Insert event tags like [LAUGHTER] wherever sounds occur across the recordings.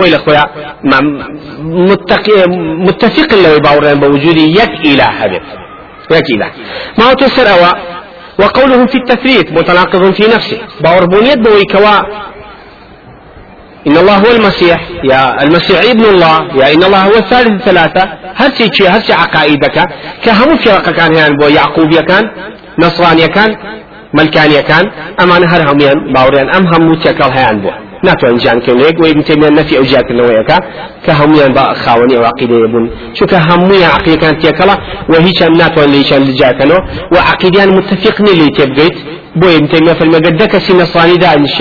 وإلى خويا متفق لو باوران بوجود يك إله هذا يك إله. ما هو تسر أوا؟ وقوله في التثليث متناقض في نفسه. باوربونيت بوي كوا إن الله هو المسيح يا المسيح ابن الله يا إن الله هو الثالث ثلاثة. هل شيء هل عقائدك كهم فرق كان يعني بو يعقوبية كان نصرانية كان ملكانية كان أما نهر هم باوريان أم هم متكل هيان بو. ناتوان جان كنيك وابن تيمية نفي أو جاك نويكا كهميان با خاوني وعقيدة يبون. شو كهمي عقيدة كانت يكلا وهي كان ناتوان لي كان لجاكنو وعقيديان متفقني اللي تبقيت. بو ابن تيمية في المجد دكسي نصراني دانش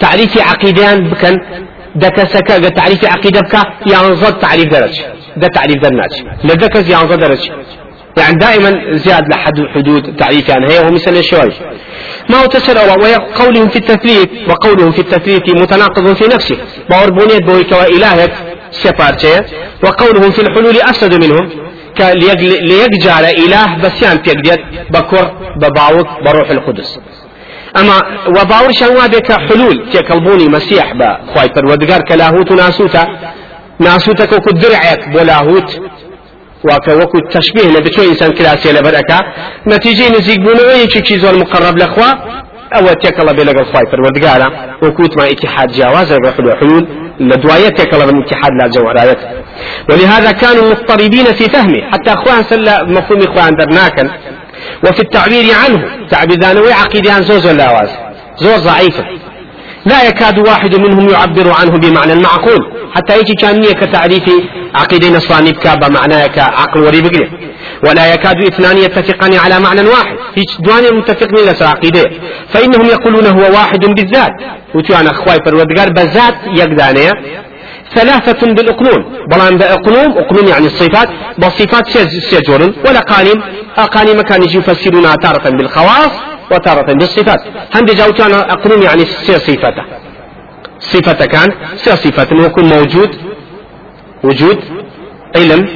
تعريف عقيديان بكن دكسك تعريف عقيدة بك ينظر تعريف درج. ده تعريف درناج. لدكس ينظر درج. يعني دائما زياد لحد حدود تعريف يعني هي مثل شوي ما هو تسر وقولهم في التثليث وقولهم في التثليث متناقض في نفسه. بونيت بويك وإلهك سيبارتي. وقولهم في الحلول أفسد منهم. ليجعل إله بس يعني بكر بباوك بروح القدس. أما وباور شان بك حلول؟ تيكلبوني مسيح بخواي. پروردگار كلاهوت ناسوتا. ناسوتا كوكو درعك بولاهوت واکە وەکو تشبيه لە بچۆ ئینسان کراسێ لە بەرەکە. نەتیجەی نزیک بوونەوەیەکی زۆر مقرب لەخوا ئەوە تێکەڵە بێ لەگەڵ خی پەروەردگارە. وەکوتمان اتحاد جیاوازە بەحل حلول لدواية تكلم من اتحاد لا جوهرات ولهذا كانوا مضطربين في فهمه حتى أخوان سلا مفهوم إخوان درناكا وفي التعبير عنه تعبير ذانوي عقيدة زوز ولا زور ضعيفة. لا يكاد واحد منهم يعبر عنه بمعنى معقول. حتى يجي كان كتعريف عقيدة نصراني بكابة معناه كعقل وري ولا يكاد اثنان يتفقان على معنى واحد. هيك دواني متفقين لسر عقيدة. فإنهم يقولون هو واحد بالذات. وتوانا أخواي فرودقار بذات يقدانية ثلاثة بالأقنون. بلان بأقنوم أقنوم يعني الصفات. بالصفات سيجورن ولا قانم أقانم كان يجي يفسرونها تارة بالخواص. وتارة بالصفات. هم جاوتان أقنوم يعني سي صفته صفة كان سي صفة ويكون موجود وجود علم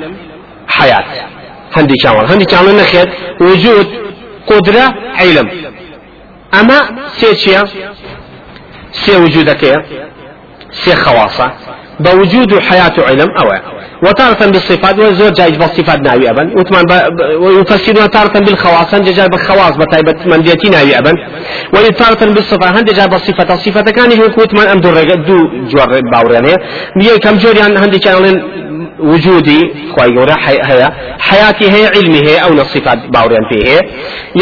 حياة. هندي شامل هندي شامل نخيت وجود قدرة علم. أما سي سي وجودك سي خواصة. بوجود حياة علم أو وتارة بالصفات وزور جايز بالصفات ناوي أبا ويفسرون تارة بالخواص هند جاي بالخواص بتايبة من ديتي ناوي أبا وتارة بالصفات هند جاي بالصفات. الصفة كان يقول من أم دور دو جور باوريان هي كم جوريان هندي كانوا وجودي خواهي هي حياتي هي علمي هي أو الصفات باوريان فيه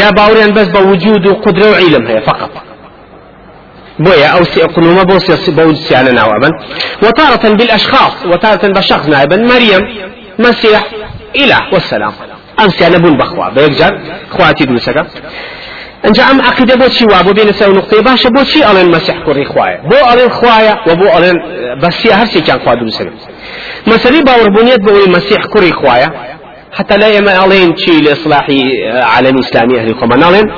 يا باوريان بس بوجود قدرة وعلم هي فقط. بويا أو سيقنوما بو بوج سيانا نوابا وتارة بالأشخاص وتارة بالشخص نائبا مريم مسيح إله والسلام. أم سيانا بون بخوا. بيكجر خواتي دوسكا إنجا أم عقيدة بو شي وابو بين سو نقطة باشا بو شي ألين مسيح كوري خوايا. بو ألين خوايا وبو ألين بس هر شي كان خوا دوسكا مسألة باور بنيت بو مسيح كوري خوايا. حتى لا يما ألين شي لإصلاح عالم إسلامي أهل القمان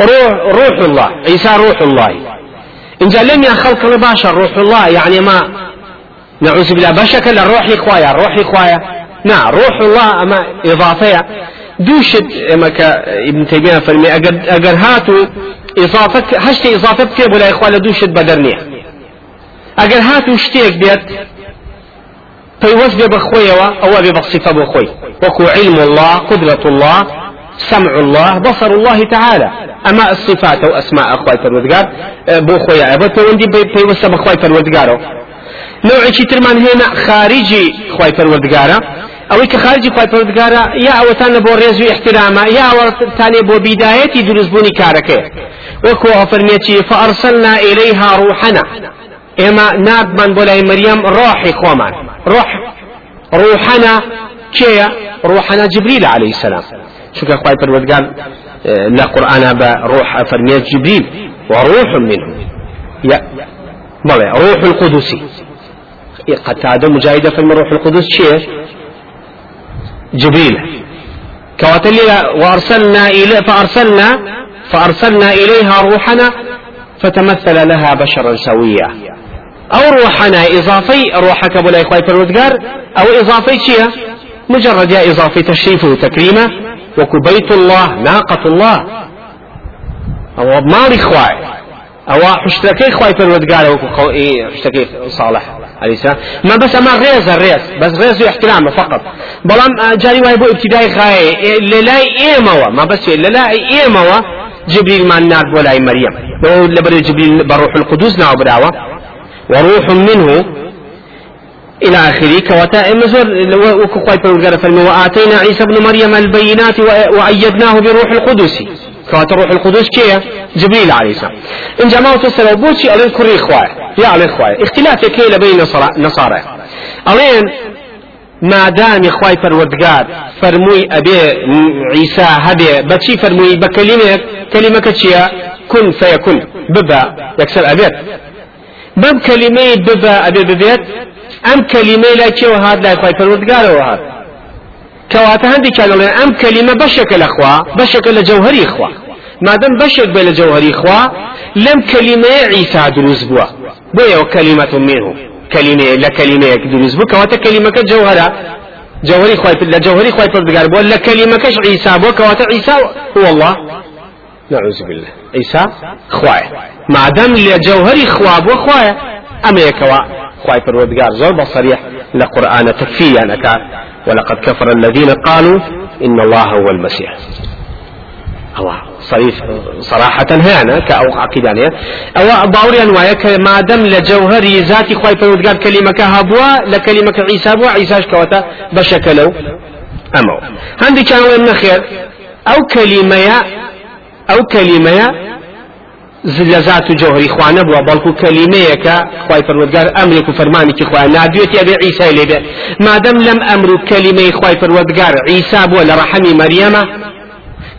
روح روح الله. عيسى روح الله. إن لم خلق باشا روح الله يعني ما نعوذ بالله بشك الروح إخوايا روح إخوايا. نعم روح الله أما إضافية دوشت إما ابن تيمية فرمي أجر هاتو إضافة هشت إضافة كتاب ولا إخوة دوشت بدرنية أجر هاتو شتيك بيت فيوز بخويا أو بصفة بخوي. وكو علم الله قدرة الله سمع الله بصر الله تعالى. أما الصفات أو أسماء أخوي فرودقار بو خويا أبو توندي بيوسا بخوي فرودقارو نوعي شي ترمان هنا خارجي خوي فرودقارا أو كخارجي خوي فرودقارا يا أو تانا بو ريزو احتراما يا أو تاني بو بدايتي درزبوني كاركي وكو فرميتي فأرسلنا إليها روحنا. إما ناب من بولاي مريم روحي خومان روح روحنا كيا روحنا جبريل عليه السلام. شو كخواي لا قرآن بروح فرميت جبريل وروح منه. يا بلى روح القدس. قتادة مجاهدة في روح القدس شيء؟ جبريل. كواتل وأرسلنا إلى فأرسلنا فأرسلنا إليها روحنا فتمثل لها بشرا سويا. أو روحنا إضافي روحك بلا إخوة الودقار أو إضافي شيء؟ مجرد يا إضافي تشريف وتكريمه. وكو بيت الله ناقة الله. أو مالي خواي. أو حشتكي خواي فرودقار وكو حشتكي صالح عليه السلام. ما بس أما غيز الريس بس غيز احترامه فقط. بلام جاري واي بو ابتدائي خاي للاي إيموا ما بس للاي إيموا جبريل ما النار ولا مريم. لبر جبريل بروح القدوس نعم براوة وروح منه إلى آخره كوتا مزور وكخواي بروغار فرمي وآتينا عيسى ابن مريم البينات وأيدناه بروح القدس. كوتا روح القدس كيا جبريل عليه السلام. إن جماعة السلام بوشي ألين كري إخوة. يا على إخوة. اختلاف كيلا بين نصارى ألين ما دام إخوة پروردگار فرموي أبي عيسى هبي. بچي فرموي بكلمة كلمة كتشيا كن فيكن. ببا. يكسر أبيت. بم كلمة ببا أبي ببيت. ئەم کەلیمەی لای کێوە هات لای خی پەروەردگارەوە هات کەواتە هەندێک کاڵێ ئەم کەلیمە بەشێکە لە خوا بەشێکە لە جەوهری خوا مادەم بەشێک بێ لە جەوهری خوا لەم کەلیمەیە عیسا دروست بووە بۆیەوە منه كلمة لا كلمة دروز بك واتا كلمة كجوهرة جوهري خواي لا جوهري خواي پردگار بو لا كلمة كش عيسى بو كواتا عيسى هو الله نعوذ بالله. عيسى خواي ما دام لجوهري خوا بو أما يكوا خواي پروردگار زور بصريح لقرآن تكفي أنك ولقد كفر الذين قالوا إن الله هو المسيح. الله صريح صراحة هنا كأوقع كدانية أو باوري أنوايا ما دم لجوهري ذاتي خواي پروردگار كلمة كهبوا لكلمة عيسى بوا عيساش كوتا؟ بشكلو أمو. هندي كانوا خير. أو كلمة أو كلمة لەزات و جۆهری خوانە بووە بەڵکو کەلیمەیەکە خی پەروەگار ئەمرێک و فەرمانێکی خۆیان نادوێتی ئەبێ عیسای لێبێ مادەم لەم ئەمر و کەلیمەی خی پەروەگار عیسا بووە لە ڕەحەمی مەریەمە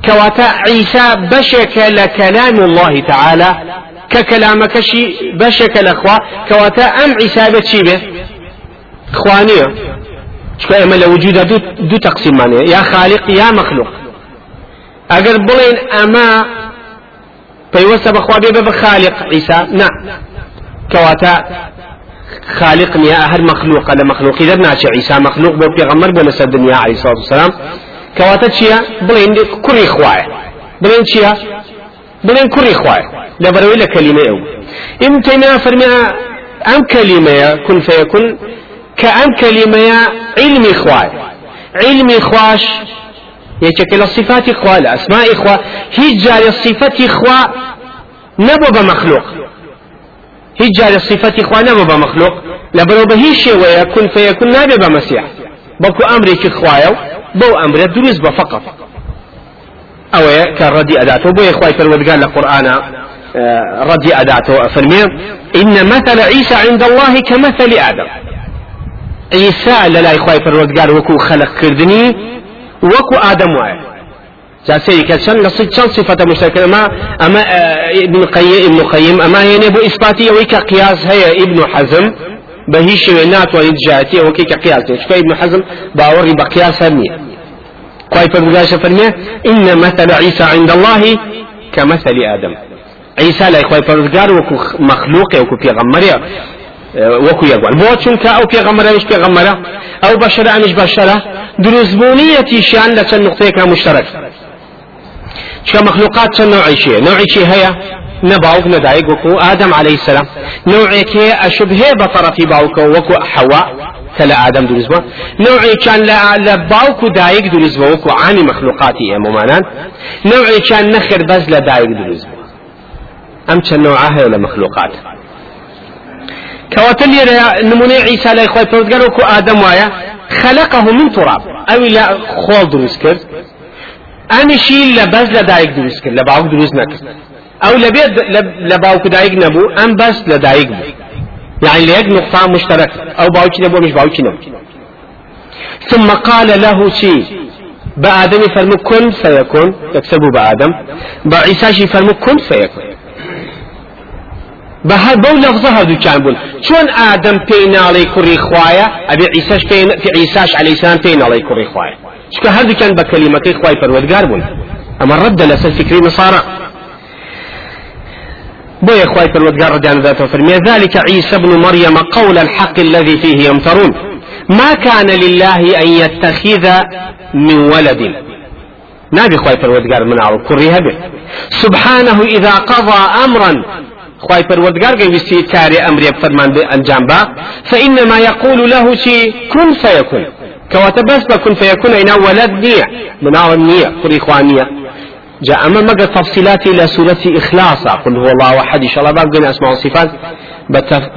کەواتە عیسا بەشێکە لە کەلام الله تعالى ككلامكشي بشك الأخوة كواتا أم عيسى بتشي به خوانية شكو أما لوجود دو, دو تقسيم يا خالق يا مخلوق. أجر بلين أما پەیوەستە بەخوا بێ بە خالق عیسا نا کەواتە خالق نیە هەر مەخلوقە لە دەر ناچێ عیسا مەخلوق بۆ پێغەمبەر بۆ لەسەر دنیا علیه الصلاة والسلام. چییە بڵێن کوڕی خوایە بڵێن چییە بڵێن کوڕی خوایە لەبەرەوەی لە کەلیمە ئەو ابن تيمية فرمي أم كلمة كن فيكن كأم كلمة علمي خواي علمي خواش إخوة الأسماء إخوة هي جاري الصفات إخوة نبو بمخلوق هي جاري الصفات إخوة نبو بمخلوق لبرو بهي شيء ويكون فيكون نابي بمسيح بكو أمريك إخوة بو أمر دروز فقط. أو كردي أداته بو إخوة فالودقال القرآن آه، ردي أداته فرمي إن مثل عيسى عند الله كمثل آدم. عيسى لا إخوة فالودقال وكو خلق كردني وكو آدم واي. جاسي كشان لصيد شان صفة مشتركة. ما أما آه، ابن قيم ابن قيم. أما يعني بو إثباتية ويك قياس هي ابن حزم. بهيش وينات ويجاتي وكيك قياس شكو ابن حزم باوري بقياس هرمي كوي فرمجاش فرمي إن مثل عيسى عند الله كمثل آدم. عيسى لا يخوي فرمجار وكو مخلوق وكو بيغمريا وەکو یەکوان. بۆ چونکە ئەو پێغەمەرەش پێغەمەرە ئەو بەشەرە ئەمیش بەشەرە دروستبوونیەتیشیان لە چەند نقطەیەکە مشترک. چکە مخلوقات چەند نوعیشیە نوعیشی هەیە؟ نباوك ندايق وكو آدم عليه السلام نوعي كي أشبه بطرفي باوك وكو حواء كلا آدم دروزبا نوعي كان لباوك دايق دروزبا وكو عاني مخلوقاتي ممانا نوعي كان نخر بز لدايق دروزبا أم كان نوعها لمخلوقات كواتل نموني عيسى يخوي پروردگار وكو آدم وايا خلقه من تراب. أو لا خول دروس کرد. امشي لبز لدايق دروس کرد. لباوك دروس نكر أو لبيد لباوك دايق نبو ام بس لدايق بو يعني ليك نقطة مشترك أو باوك نبو مش باوك نبو ثم قال له شيء بآدم فرمو كن فيكون يكسبوا بآدم بعيسى فرمو كن فيكون بەهە بەو لەفزە هەردووکیان بوون چۆن ئادەم پێی ناڵی کوڕی خوایە ئەبێ عیساش پێی عیساش عەلەیسلام پێی ناڵی کوڕی خوایە چکە هەردووکیان بە کەلیمەکەی خوای پەروەردگار بوون. ئەمە ڕەدە لەسەر فکری بو إخوة الودقار ردان ذاته فرمي ذلك عيسى بن مريم قول الحق الذي فيه يمترون ما كان لله أن يتخذ من ولد. نبي خوي الودقار من عرض كريها به سبحانه إذا قضى أمرا خواي پروردگار قيوستي كاري أمري فرمان بأنجام با. فإنما يقول له شي كن فيكون كواتا بس بكن فيكون إنا ولد نية مناو النية قري إخوانية جاء أما مقى تفصيلات إلى سورة إخلاص قل هو الله واحد إن شاء الله باب قلنا أسماء وصفات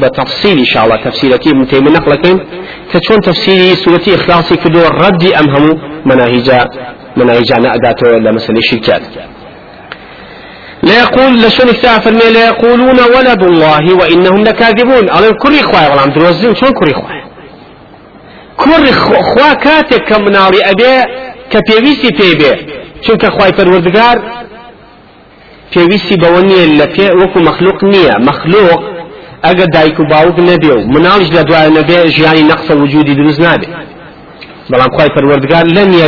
بتفصيل إن شاء الله تفسيرتي من تيم نقلكين كتشون تفسيري سورة إخلاصي كدو الرد أمهم مناهج مناهج أداته لمسألة الشركات لا يقول لشون اكتاف لا يقولون ولد الله وإنهم لكاذبون. أنا كوري إخوة والله عم تروزين شلون كوري إخوة؟ كوري إخوة كاتك كمناري أبي كبيويسي بيبي شون كخواي پروردگار پێویستی بەوە نییە لە پێ وەکو مەخلوق نییە مەخلوق ئەگە دایک و باوک نەبێ و مناڵش لە دوای نەبێ ژیانی نەقسە وجودی دروست نابێ بەڵام خی پەروەردگار لە نییە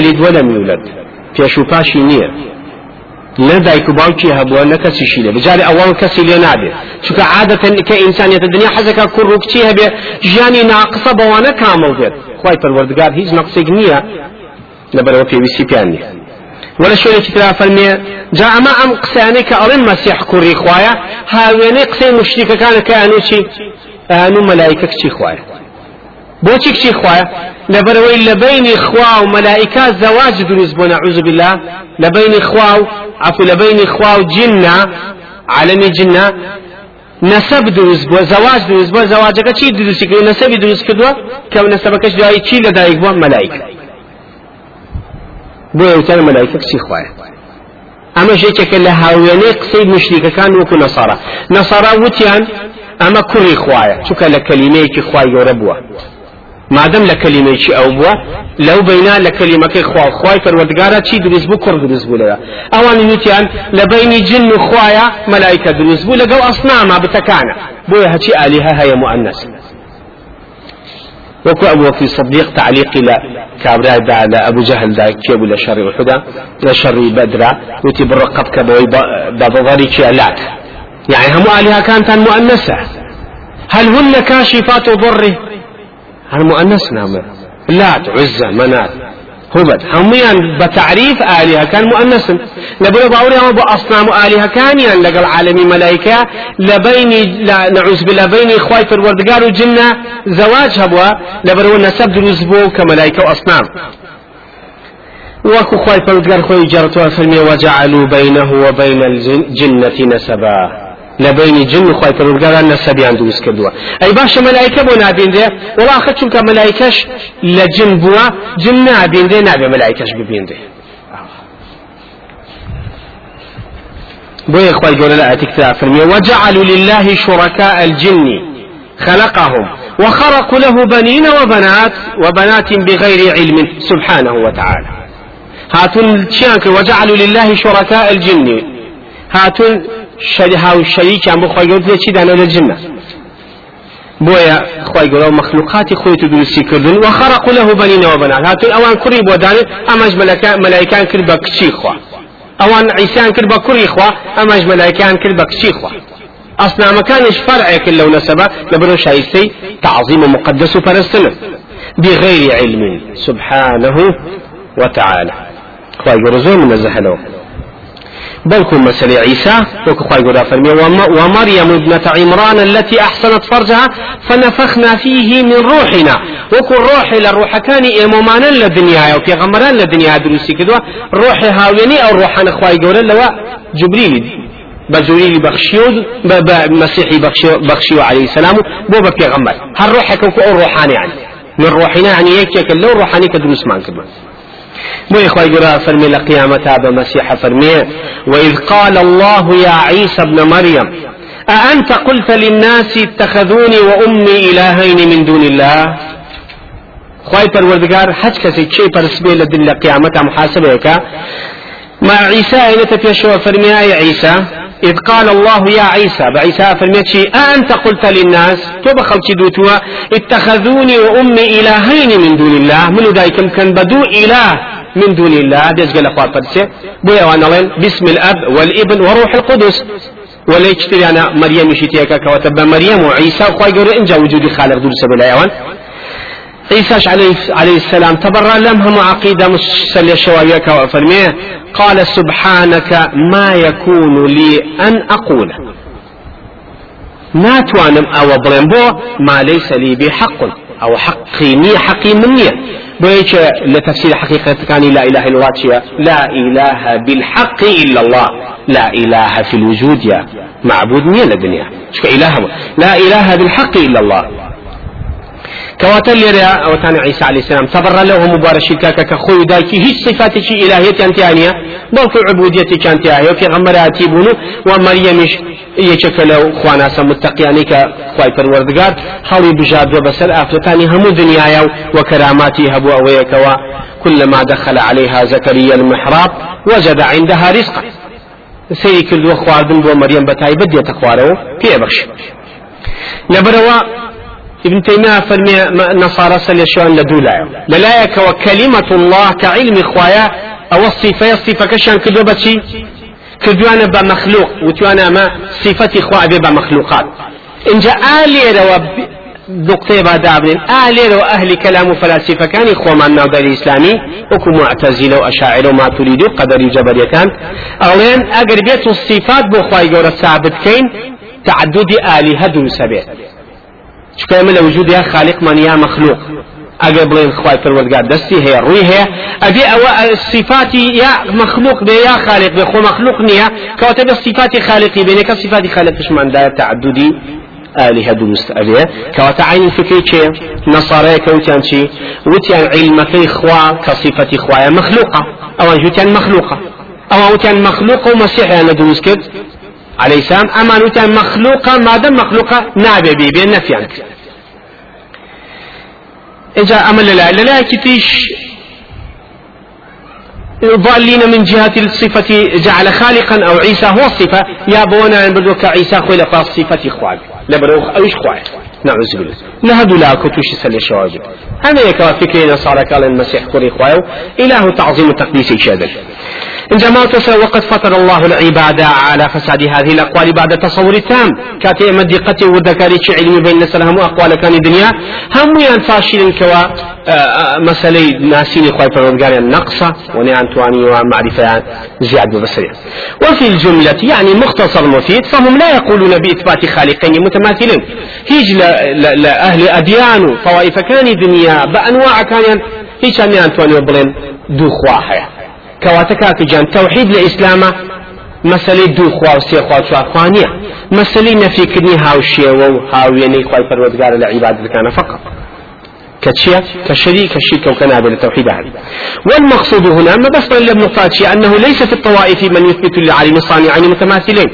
نە کەسیشی لێ بجارێ ئەوان کەسی لێ نابێت چونکە عادەتەن کە ئینسانیەتە دنیا حەزەکە کوڕ و کچی هەبێ ژیانی ناقسە بەوانە کامڵ بێت خی پەروەردگار هیچ نەقسێک نییە لەبەرەوە پێویستی پیان نیە ولا شوێنێکی ترا فەرمێ جا ئەمە ئەم قسانەی کە ئەڵێن مەسیح کوڕی خوایە هاوێنەی قسەی مشتیکەکانەکە ئەنوو چی؟ ئەنوو مەلایکە کچی خوایە بۆچی کچی خوایە لەبەرەوەی لە بینی خوا و مەلایکە زەواج دروست بۆ نەعوذ بالله. خوا و عفو خوا و جنە عالمی جنە نسب دروست بووە زەواج دروست بووە زەواجەکە چی دروستی کرد نسبی دروست کردووە کە نسبەکەش دوایی چی لەدایک بووە مەلایکە بۆ وتان مەلایکە کچی خوایە ئەمە ژێکێکە لە هاوێنەی قسەی مشریکەکان وەکو نەسارا نەسارا وتیان ئەمە کوڕی خوایە چونکە لە کەلیمەیەکی خوای گەورە بووە مادەم لە کەلیمەیەکی ئەو بووە لەو بەینا لە کەلیمەکەی خوا خوای پەروەردگارە چی دروست بوو کوڕ دروست بوو لەوە. ئەوانی وتیان لە بینی جن و خوایە مەلایکە دروست بوو لەگەڵ ئەسناما بتەکانە. بۆیە هەچی ئالیها وكو أبو بكر الصديق تعليق إلى كابراء دا على أبو جهل دا كيبو لشر الحدى لشر بدرة وتي برقب كبوي بضري كيالات يعني هم آلهة كانت مؤنثة هل هن كاشفات ضره؟ هل مؤنث نعم لات عزة منات. هبت هميان بتعريف آلهة كان مؤنث لبنا باوري هم بأصنام آلهة كان يعني لقى العالمي ملائكة لبين نعوذ بالله بين إخوة الوردقار وجنة زواج هبوا. لبنا نسب دروز بو كملائكة وأصنام وكو خواي پروردگار خوي جرتوا فرمي وجعلوا بينه وبين الجنة نسبا. لبين جن خوي پروردگار نسبيان دروست کردوا اي باش ملائكه بو نابين ولا اخر چونك ملائكش لجن بوا جن نابين ده نابي ملائكش ببين ده بو أخوي قول لا تكتاب فرمي وجعلوا لله شركاء الجن خلقهم وخرقوا له بنين وبنات وبنات بغير علم سبحانه وتعالى هاتون شانك وجعلوا لله شركاء الجن؟ هاتون هاو شەریکیان بۆ خۆی گەوت لێ چی دانە لە جنە بۆیە خی گەۆ مەخلوقاتی خۆی تو دروستی کردن. و خەرق له بەنینەوە بەنا هاتون ئەوان کوڕی بۆ دانێت ئەمەش مەلایکان کرد بە کچی خوا؟ ئەوان عیسیان کرد بە کوڕی خوا ئەمەش مەلایکان کرد بە کچی خوا؟ ئەسنامەکانش فەرعێکن لەو نەسەبە لەبەرۆ شایستەی تعظیم و مقدس و پەرستنە بغير علم سبحانه وتعالى خواهي قرزون من الزهلو بلكم مسألة عيسى. وكخواي قد فرمي ومريم ابنة عمران التي أحسنت فرجها فنفخنا فيه من روحنا. وكل روح للروح كان إمامان للدنيا وفي غمران للدنيا دروسي كدوا. روح هاوليني أو روح أنا خواي قول لوا جبريل. بجبريل بخشيود بمسيحي بخشيو عليه السلام. بو بكي غمر هل روحك وكو روحاني يعني. من روحنا يعني يكيك اللو روحاني كدروس مان كدوا بو إخوة قراء فرمي لقيامة هذا مسيح فرمي وإذ قال الله يا عيسى ابن مريم أأنت قلت للناس اتخذوني وأمي إلهين من دون الله؟ خواهي پروردگار حج كسي چه پرسبه لدن لقيامة محاسبه ما عيسى اين تفيشوا فرمي يا عيسى؟ إذ قال الله يا عيسى بعيسى فرميتشي أنت قلت للناس تو بخلتي دوتوا اتخذوني وأمي إلهين من دون الله من ذلك كان بدو إله من دون الله ديش قال أخوات وأنا باسم الأب والابن وروح القدس. ولا يشتري أنا مريم يشتيك كوتب مريم وعيسى وخواي يقول إن جا وجودي خالق دول سبيل أيوان عيسى عليه, عليه السلام تبرى لهم عقيدة مسلية شوابية فرميه قال سبحانك ما يكون لي أن أقول. ناتوانم أو بڵێم بۆ ما ليس لي بحق أو حقي نية حقي من نية بويش لتفسير حقيقة كان لا إله إلا الله لا إله بالحق إلا الله. لا إله في الوجود يا معبود نية للدنيا شو إله لا إله بالحق إلا الله. كواتل لريا أو تاني عيسى عليه السلام. تبرى له مبارشي كاكا كخوي دايكي هيج صفات شي إلهية أنتيانية بلكو عبودية كانتيانية وفي غمراتي بونو. ومريمش يشكلوا خوانا متقياني كخواي پروردگار. خاوي بجاد وبسر آفلتاني همو دنيايا وكراماتي هبو أويكوا كلما دخل عليها زكريا المحراب وجد عندها رزقا. سيري كل خواردن بو مريم بتاي بدي تخوارو في بخش لبروا ابن تيمية فرمي نصارى سليشوان لدولا للايك وكلمة الله كعلم خوايا أو الصفة الصفة كشان كدو بشي كدوانا بمخلوق وتوانا ما صفة خوايا بمخلوقات إن جاء آلي رو نقطة بعد أبنين آلي رو أهل كلام فلاسفة كان إخوة من النظر الإسلامي وكو معتزلة وأشاعر وما تريد قدر جبرية كان. أولين أقر بيت الصفات بخواي جورة ثابت كين تعدد آلهة دروس بيت چکە من لە وجود یا خالقمان یا مخلوق؟ ئەگەر بڵێن خخوای پەروەردگار دەستی هەیە ڕووی هەیە ئەبێ ئەوە صفاتی یا مخلوق بێ یا خالق بێ خۆ مخلوق نییە کەواتە بە صفاتی خالقی بێنێکە صفاتی خالقشماندایە تعددی آلهة دروست أبيه كواتا عين فكري چه نصارى كوتيان چي وتيان علمكي خوا كصفة خوايا مخلوقة أو جوتيان مخلوقة أو وتيان مخلوقة ومسيح يعني دروست كد عليه السلام أما نوتيان مخلوقة ما دام مخلوقة نابي بي بين نفيان إذا أمل لا لا كتيش ضالين من جهة الصفة جعل خالقا أو عيسى هو الصفة. يا بونا بدوك عيسى خوي لقى صفة إخوان لبروخ أيش خوان نعوذ بالله. نهدو لا كتوش سل شواجب هذا يكوا فكرة نصارى قال المسيح؟ كوري خوايو إله تعظيم تقديس شادل إن جماعة وقد فطر الله العبادة على فساد هذه الأقوال بعد تصور تام. كاتي أما دقة وذكاري علمي بين نسلهم أقوال كان الدنيا. هم يان فاشل كوا آه، آه، مسألة ناسين خواهي فرودقار النقصة ونعن تواني ومعرفة زيادة بصرية وفي الجملة يعني مختصر مفيد فهم لا يقولون بإثبات خالقين متماثلين. هيج لأهل أديان طوائف كان دنيا بأنواع كان هيج أن تواني بلين دو خواهي كواتا جان توحيد الإسلام مسألة دو خوا سي خوا چوار خوانية مسألة نفي كدني هاو شيوة و هاو يعني خواي پروردگار العبادة كان فقط. كشيء كشريك كشريك وكناب التوحيد هذه والمقصود هنا ما بس فاتشي أنه ليس في الطوائف من يثبت للعالم الصانعين متماثلين.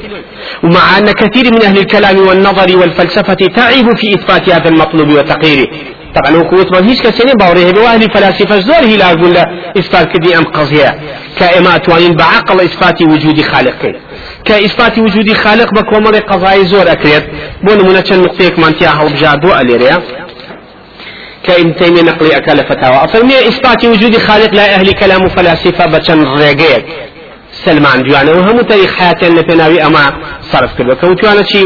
ومع أن كثير من أهل الكلام والنظر والفلسفة تعب في إثبات هذا المطلوب وتقريره. طبعا وقوت من هيش كسيني باوريه بواهل فلاسفة زور هلا أقول إثبات كدي أم قضية كإما توانين بعقل إثبات وجود خالق كإثبات وجود خالق بكومر قضايا زور أكريت بون منة نقطيك من تياها وبجادو أليريا كابن تيمية نقلي أكال فتاوى أفرمي إثبات وجود خالق لا أهل كلام فلاسفة بچن ريقيك سلمان جوانا وهم تاريخ حياتي لبناوي أما صرف كردو كوتوانا شي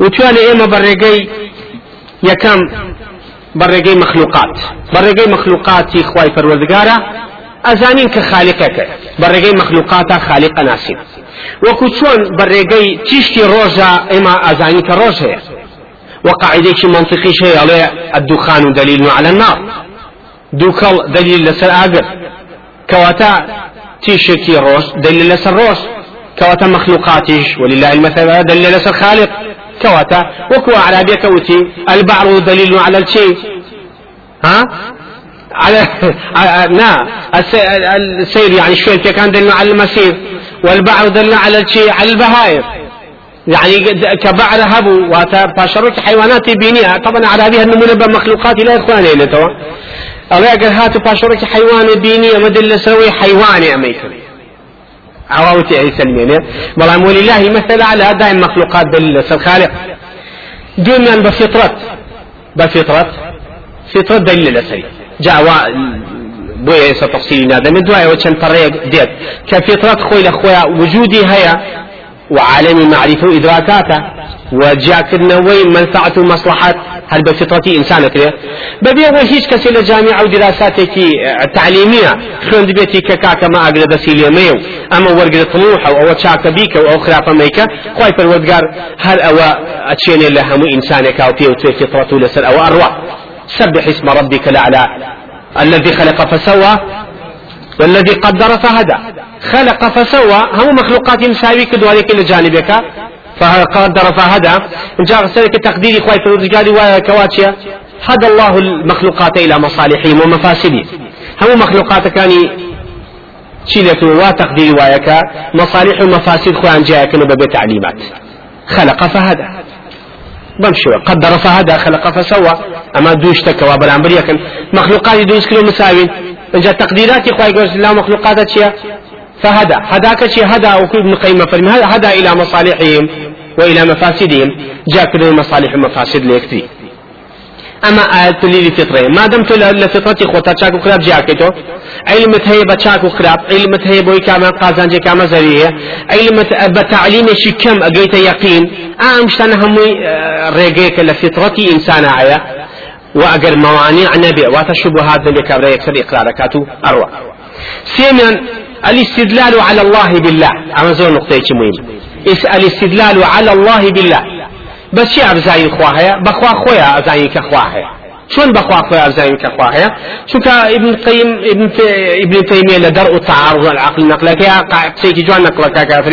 وتوانا إما برقي يكم برقي مخلوقات برقي مخلوقات خواي پروردگارا أزانين كخالقك برقي مخلوقات خالق ناسين وكو چون برقي تشتي روجا إما أزانين كروجا وقاعدة منطقي شيء عليه الدخان دليل على النار. دوكل دليل لسر آقر كواتا تيشكي روش دليل لسر روش كواتا مخلوقاتش ولله المثل دليل لسر خالق. كواتا وكو عربية كوتي البعر دليل على الشيء. ها؟ على [LAUGHS] نا السير يعني شوية كان دليل على المسير. والبعر دليل على الشيء على البهائم. يعني كبعر هبو واتا باشروك حيوانات بينيها. طبعا عربية النمونة بمخلوقات لا إخواني لتوا الله يقول هاتوا باشروك حيوان بيني مدل سوي حيواني أميكم عواوتي أي سلمين بلام ولله مثل على دائم مخلوقات الخالق. دون بفطرة. بفطرة. فطرة دليل لسري. جاء بويا تفصيل هذا من دواء وشن طريق ديت. كفطرة خوي لخويا وجودي هيا. وعالم معرفة وإدراكاته وجاكرنوي منفعة ومصلحة هل بفطرة إنسان كده ببي هيش كسي لجامعة ودراساتك تعليمية خوند بيتي كاكا ما أقل دسي ليميو أما ورقل طموح أو تشاك بيك أو خرافة ميكا خواي بالودقار هل أو أتشين لهم إنسانك أو فيه فطرته لسر أو أروع سبح اسم ربك الأعلى. الذي خلق فسوى والذي قدر فهدى. خلق فسوى هم مخلوقات مساوي كدوالي كل جانبك فقدر فهدى. جاء سلك تقدير إخوة فرودقالي وكواتشيا هدى الله المخلوقات إلى مصالحهم ومفاسدهم. هم مخلوقات كان شيلة وتقدير وياك. مصالح ومفاسد خوان جاءك ببيت تعليمات خلق فهدى. بمشي. قدر فهدى. خلق فسوى. أما دوش تكوى بلان مخلوقات دوش كلهم مساوين انجا تقديرات خواهي قوز لا مخلوقات شيا فهدى. هداك شيء هدى أو ابن قيم فرمي هدى إلى مصالحهم وإلى مفاسدهم. جاء كل مصالح ومفاسد ليكتري أما آيات لي فطره ما دمت لفطرتي خوتا چاكو خراب جاكتو علمت هي بچاكو خراب علمت هي بوي كاما قازان جي كاما زريه. علمت بتعليم شي كم اجيت يقين. امشتن همي ريغيك لفطرتي إنسان عيا واجر موانع نبي. وتشبهات نبي كبر يكسر إقراركاتو اروع سيميا الاستدلال على الله بالله. أما زور نقطة مهم. الاستدلال على الله بالله. بس شي ابزاي خواهيا بخوا خويا ابزاي كخواهيا شون بخوا خويا ابزاي كخواهيا شو ابن القيم ابن ابن تيمية لدرء التعارض العقل النقل يا سيكي جوان نقل كافر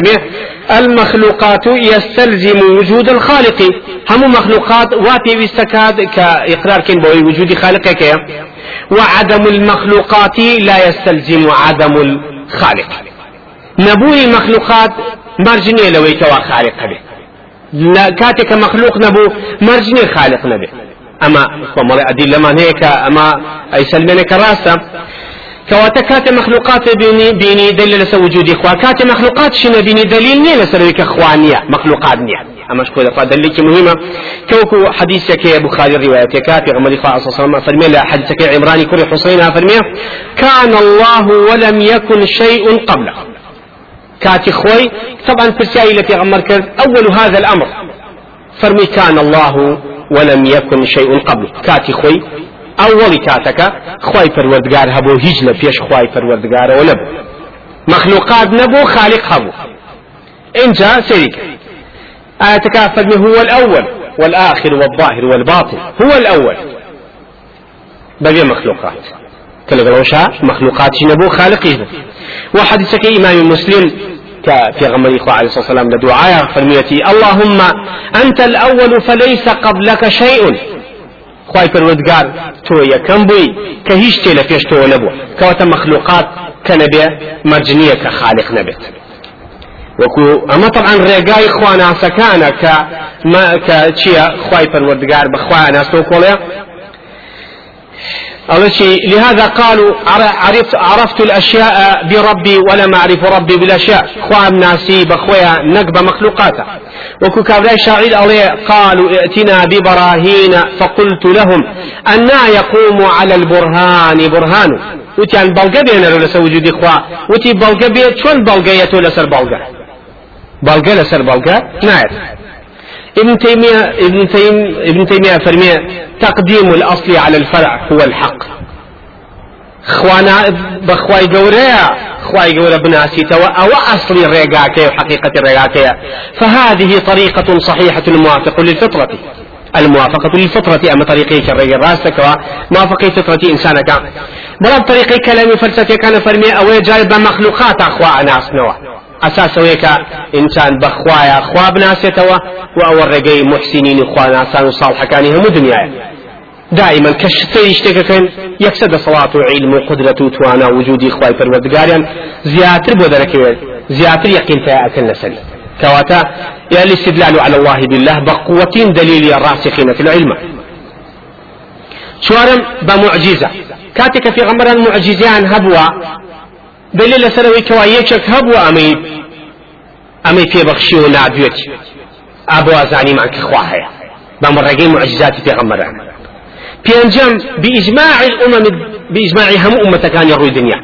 المخلوقات يستلزم وجود الخالق. هم مخلوقات واتي بيستكاد كإقرار كن بوي وجود خالقك وعدم المخلوقات لا يستلزم عدم الخالق نبوي مخلوقات مرجنية لو يكوا خالق به لا كاتك مخلوق نبو مرجني خالق نبي أما ومالي أدلة من هيك أما أي سلمنك راسا كواتا مخلوقات بيني بيني دليل لس وجود إخوة كات مخلوقات شنو بيني دليل نية لسرويك إخوانية مخلوقات نية أما شكو دفع دليل مهمة. كوكو حديثك يا بخاري الرواية كافي غمري صلى الله عليه وسلم حديثك عمراني كوري حسين فرمي. كان الله ولم يكن شيء قبله. كاتي خوي طبعا فرسائي التي غمر أول هذا الأمر. فرمي كان الله ولم يكن شيء قبل كاتي خوي أول كاتك خوي پروردگار هبو هیچ لپیش خوي پروردگار ولب مخلوقات نبو خالق هبو. انجا آياتك فرمي هو الأول والآخر والظاهر والباطن هو الأول. بقي مخلوقات. كلا مخلوقات نبو خالق وحديثك إمام مسلم في غمر إخوة عليه الصلاة والسلام لدعاء فرميتي اللهم أنت الأول فليس قبلك شيء. خواهي بوي كهيش تيلا فيش تو نبو كواتا مخلوقات كنبي مرجنية كخالق نبت وكو اما طبعا ريقاي خوانا سكانا ك ما كتشيا خواي پروردگار بخوانا ناس تو كوليا لهذا قالوا عرفت, عرفت الأشياء بربي ولم أعرف ربي بالأشياء. خوام ناسي بخويا نقب مخلوقاته وكو كابلاي شاعر عليه قالوا ائتنا ببراهين فقلت لهم أنا يقوم على البرهان برهان. وتي عن بلغة بينا لو لسا وجود إخوة وتي بلغة بينا شون يتو لسر بلغة بلغة لسر بلغة نعرف ابن تيمية ابن تيم ابن تيمية فرمي تقديم الأصل على الفرع هو الحق. خوانا بخواي قوريا خواي قورا بناسي توا أو أصل الرقاكي وحقيقة الرقاكي فهذه طريقة صحيحة موافقة للفطرة. الموافقة للفطرة أما طريقي كالرجل راسك وموافقة فطرة إنسانك. بلا طريقي كلامي فلسفة كان فرمي أو جايب مخلوقات أخوة ناس نوع ئەساسەوەیکە ئینسان بەخوایە خوا بناسێتەوە و ئەوە ڕێگەی محسینینی خواناسان و ساڵحەکانی هەموو دنیاە دائما كشتي شتێکەکەن یەکسە دەسەڵات و عیلم و قدرەت و توانا وجودی خوای پەروەردگاریان زیاتر بۆ دەرەکەوێت زیاتر یەقینتە ئەکەن لەسەری كواتا يعني الاستدلال على الله بالله بقوة دليل الراسخين في العلم. شوارم بمعجزة. كاتك في غمر المعجزان هبوا لەسەرەوەی کەوا یەکێک هەبوو ئەمەی ئەمەی پێبەخشی و نادوێتی ئابۆ ئازانیمان کە خوا هەیە بەم ڕێگەی معجزاتی پێغەمبەران پێنجەم بإجماع الأمم بإجماع هم أمتكان يروي دنيا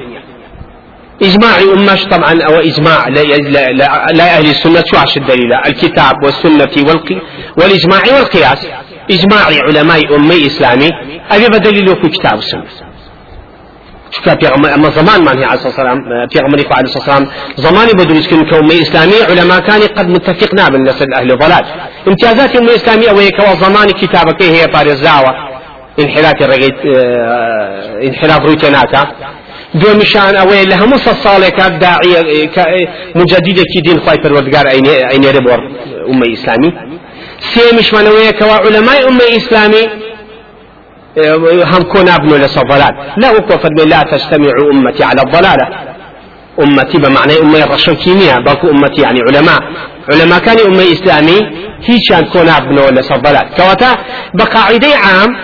إجماع أمش طبعا أو إجماع لا, لا, لا, لا أهل السنة شو عش الدليل الكتاب والسنة والقي والإجماع والقياس إجماع علماء أمي إسلامي أبي بدليل في كتاب السنة اما زمان من هي عليه الصلاه والسلام پیغمبري عليه الصلاه والسلام زماني بدرس كن كومي اسلامي علماء كان قد متفقنا بالنسل أهل ضلال. امتيازات امه وهي كوا زماني كتابك هي فارزاوه انحراف الرقيت آه انحراف روتيناتا دو مشان اوي لها مص صالك داعية مجددة كي دين خواي پروردگار عين ربور امه اسلامي سيمش من اوي كوا علماء هم كون ابن لصفلات. لا وكفر لا تجتمع أمتي على الضلالة. أمتي بمعنى أمة الرشوكيمية باكو أمتي يعني علماء. علماء كان أمة إسلامي هيش كون ابن ولا كواتا بقاعدة عام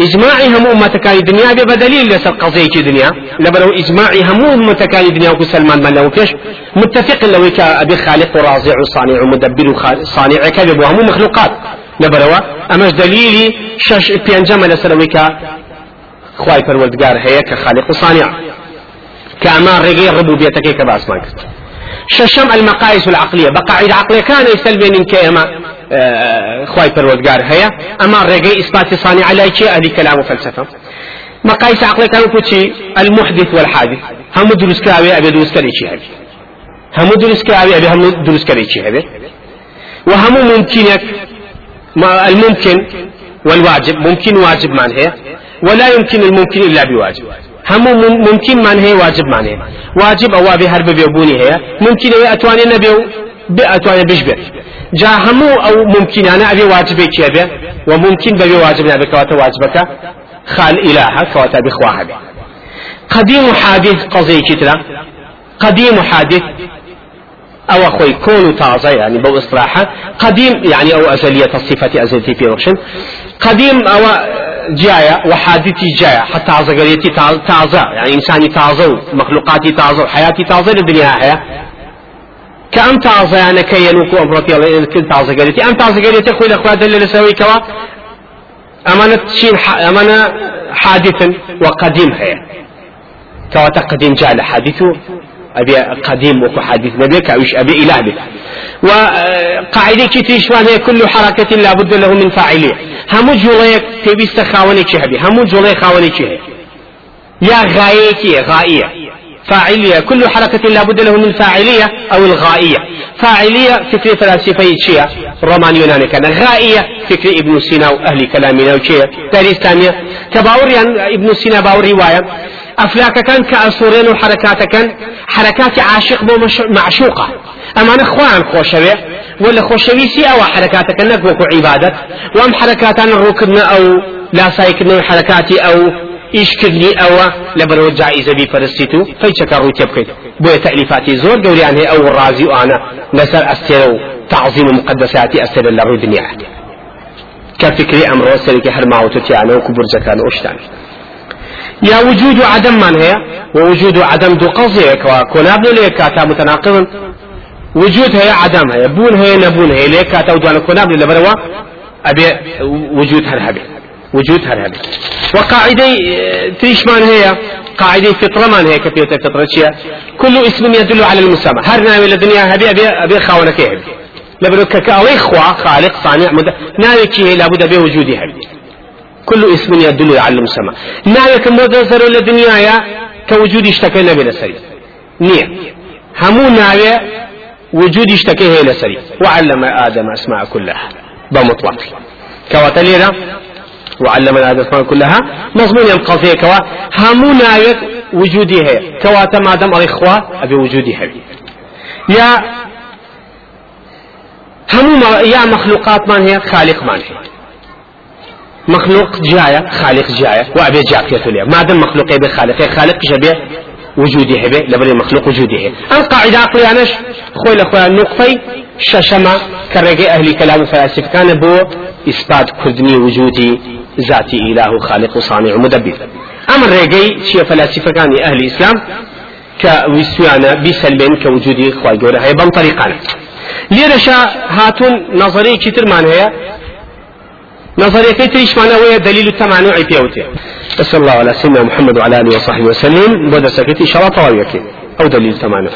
إجماعي هم أمة كان الدنيا بدليل ليس القضية كي دنيا. لبلو إجماعي هم أمة كان الدنيا. وكو سلمان من لو كش متفق لو أبي خالق ورازع وصانع ومدبر صانع كذب وهم مخلوقات. لبروا أمش دليلي شش بينجم لسلويك خواي پروردگار هي كخالق وصانع كأمان رقي ربوبيتك كباس مانك ششم المقاييس العقلية بقاعدة عقلية كان يسلبين كيما آه، خواي پروردگار هي أما رقي إثبات صانع على شيء أهل كلام وفلسفة مقاييس عقلية كانوا كوتشي المحدث والحادث. هم دروس كاوي أبي دروس كريشي هبي هم دروس كاوي أبي هم دروس كريشي هبي وهم ممكنك ما الممكن والواجب ممكن واجب معناه ولا يمكن الممكن إلا بواجب. هم ممكن معناه واجب معناه واجب أو أبي هرب بيبوني هي. ممكن أتواني نبي بأتواني بيشبه جا همو أو ممكن أنا أبي واجب يكيبه وممكن ببي واجب نبي كواتا واجبك؟ خال إلهك كواتا بخواها قديم حادث قضية كتلا قديم حادث أو أخوي كون تازة يعني بو إصلاحة. قديم يعني أو أزلية الصفة أزلية في روشن قديم أو جاية وحادثي جاية حتى عزقريتي تازة يعني إنساني تازة مخلوقاتي تازة حياتي تازة للدنيا حياة. كأم تازة يعني كي ينوكو أمرتي الله كل تازة قريتي. أم تازة قريتي أخوي الأخوة دل لسوي كوا. أمانة شين أمانة حادث وقديم هي كوا تقديم جاء حادثه أبي قديم وكو حديث نبيك أوش أبي إله به وقاعدة كتيش هي كل حركة لابد له من فاعلية. همو جوليك تبيست خاوني هبي؟ همو جولي خاوني هي يا غاية غائية. فاعلية. كل حركة لابد له من فاعلية أو الغائية. فاعلية فكرة فلاسفة شيء رومان يوناني كان. غائية فكرة ابن سينا وأهل كلامنا وشيء داري ثانية كباور يعني ابن سينا باور رواية أفلاك كان كأسورين وحركات كان حركات عاشق معشوقة. أما أنا خوان خوشوي ولا خوشوي سي أو حركات كان نكوكو عبادة. وأم حركات أنا ركبنا أو لا سايكنا حركاتي أو إيش كدني أو لبرو جائزة بي فرستيتو. فيتشكا روتي بكيت بو تأليفاتي زور قولي عنه أو الرازي وأنا نسر أستيرو تعظيم مقدساتي أستير الله الدنيا كفكري أمر وسرك هرماوتو أنا وكبر زكان أشتاني يا وجود عدم من هي؟ ووجود عدم دو قضية كونابن ليك كاتا متناقض. وجود هي عدم هي. بون هي نبون هي. ليك كاتا ودوانا كونابن لبروا أبي وجود هرهبي وجود هرهبي وقاعدة تريش من هي؟ قاعدة فطرة من هي. كثيرة فطرة كل اسم يدل على المسمى. هر ناوي الدنيا هبي أبي أبي خاونك هبي. لبرو كاوي خوا خالق صانع مد ناوي كي لابد بوجودي هبي. كل اسم يدل على المسمى ناويك مدزر لدنيايا كوجود اشتكى نبي لسري نية. همو ناوي وجود اشتكى هي لسري وعلم آدم أسماء كلها بمطلق كواتلينا وعلم آدم أسماء كلها مضمون القضية كوا. همو ناوي وجودي هي. كواتا دام الإخوة أبي وجودي هي. يا همو يا مخلوقات من هي؟ خالق من هي. مخلوق جاية خالق جاية وأبي جاكية ليه ما دام مخلوق يبي خالق خالق جبه وجودي هبه لبري مخلوق وجودي هي أن قاعدة عقلي أنش خوي لأخويا نقطي ششما كرجي أهل كلام فلاسفة كان بو إثبات كردني وجودي ذاتي إله خالق وصانع مدبر. أما الرجي شيء فلاسفة كان أهل الإسلام كويسوانا بسلبين كوجودي خواي جورا هي بم طريقانا. ليرشا هاتون نظري كتير من هي نظرية تريش معناه وهي دليل التمانع بيوته صلى الله على سيدنا محمد وعلى آله وصحبه وسلم بدأ سكت إن شاء الله طوال أو دليل التمانع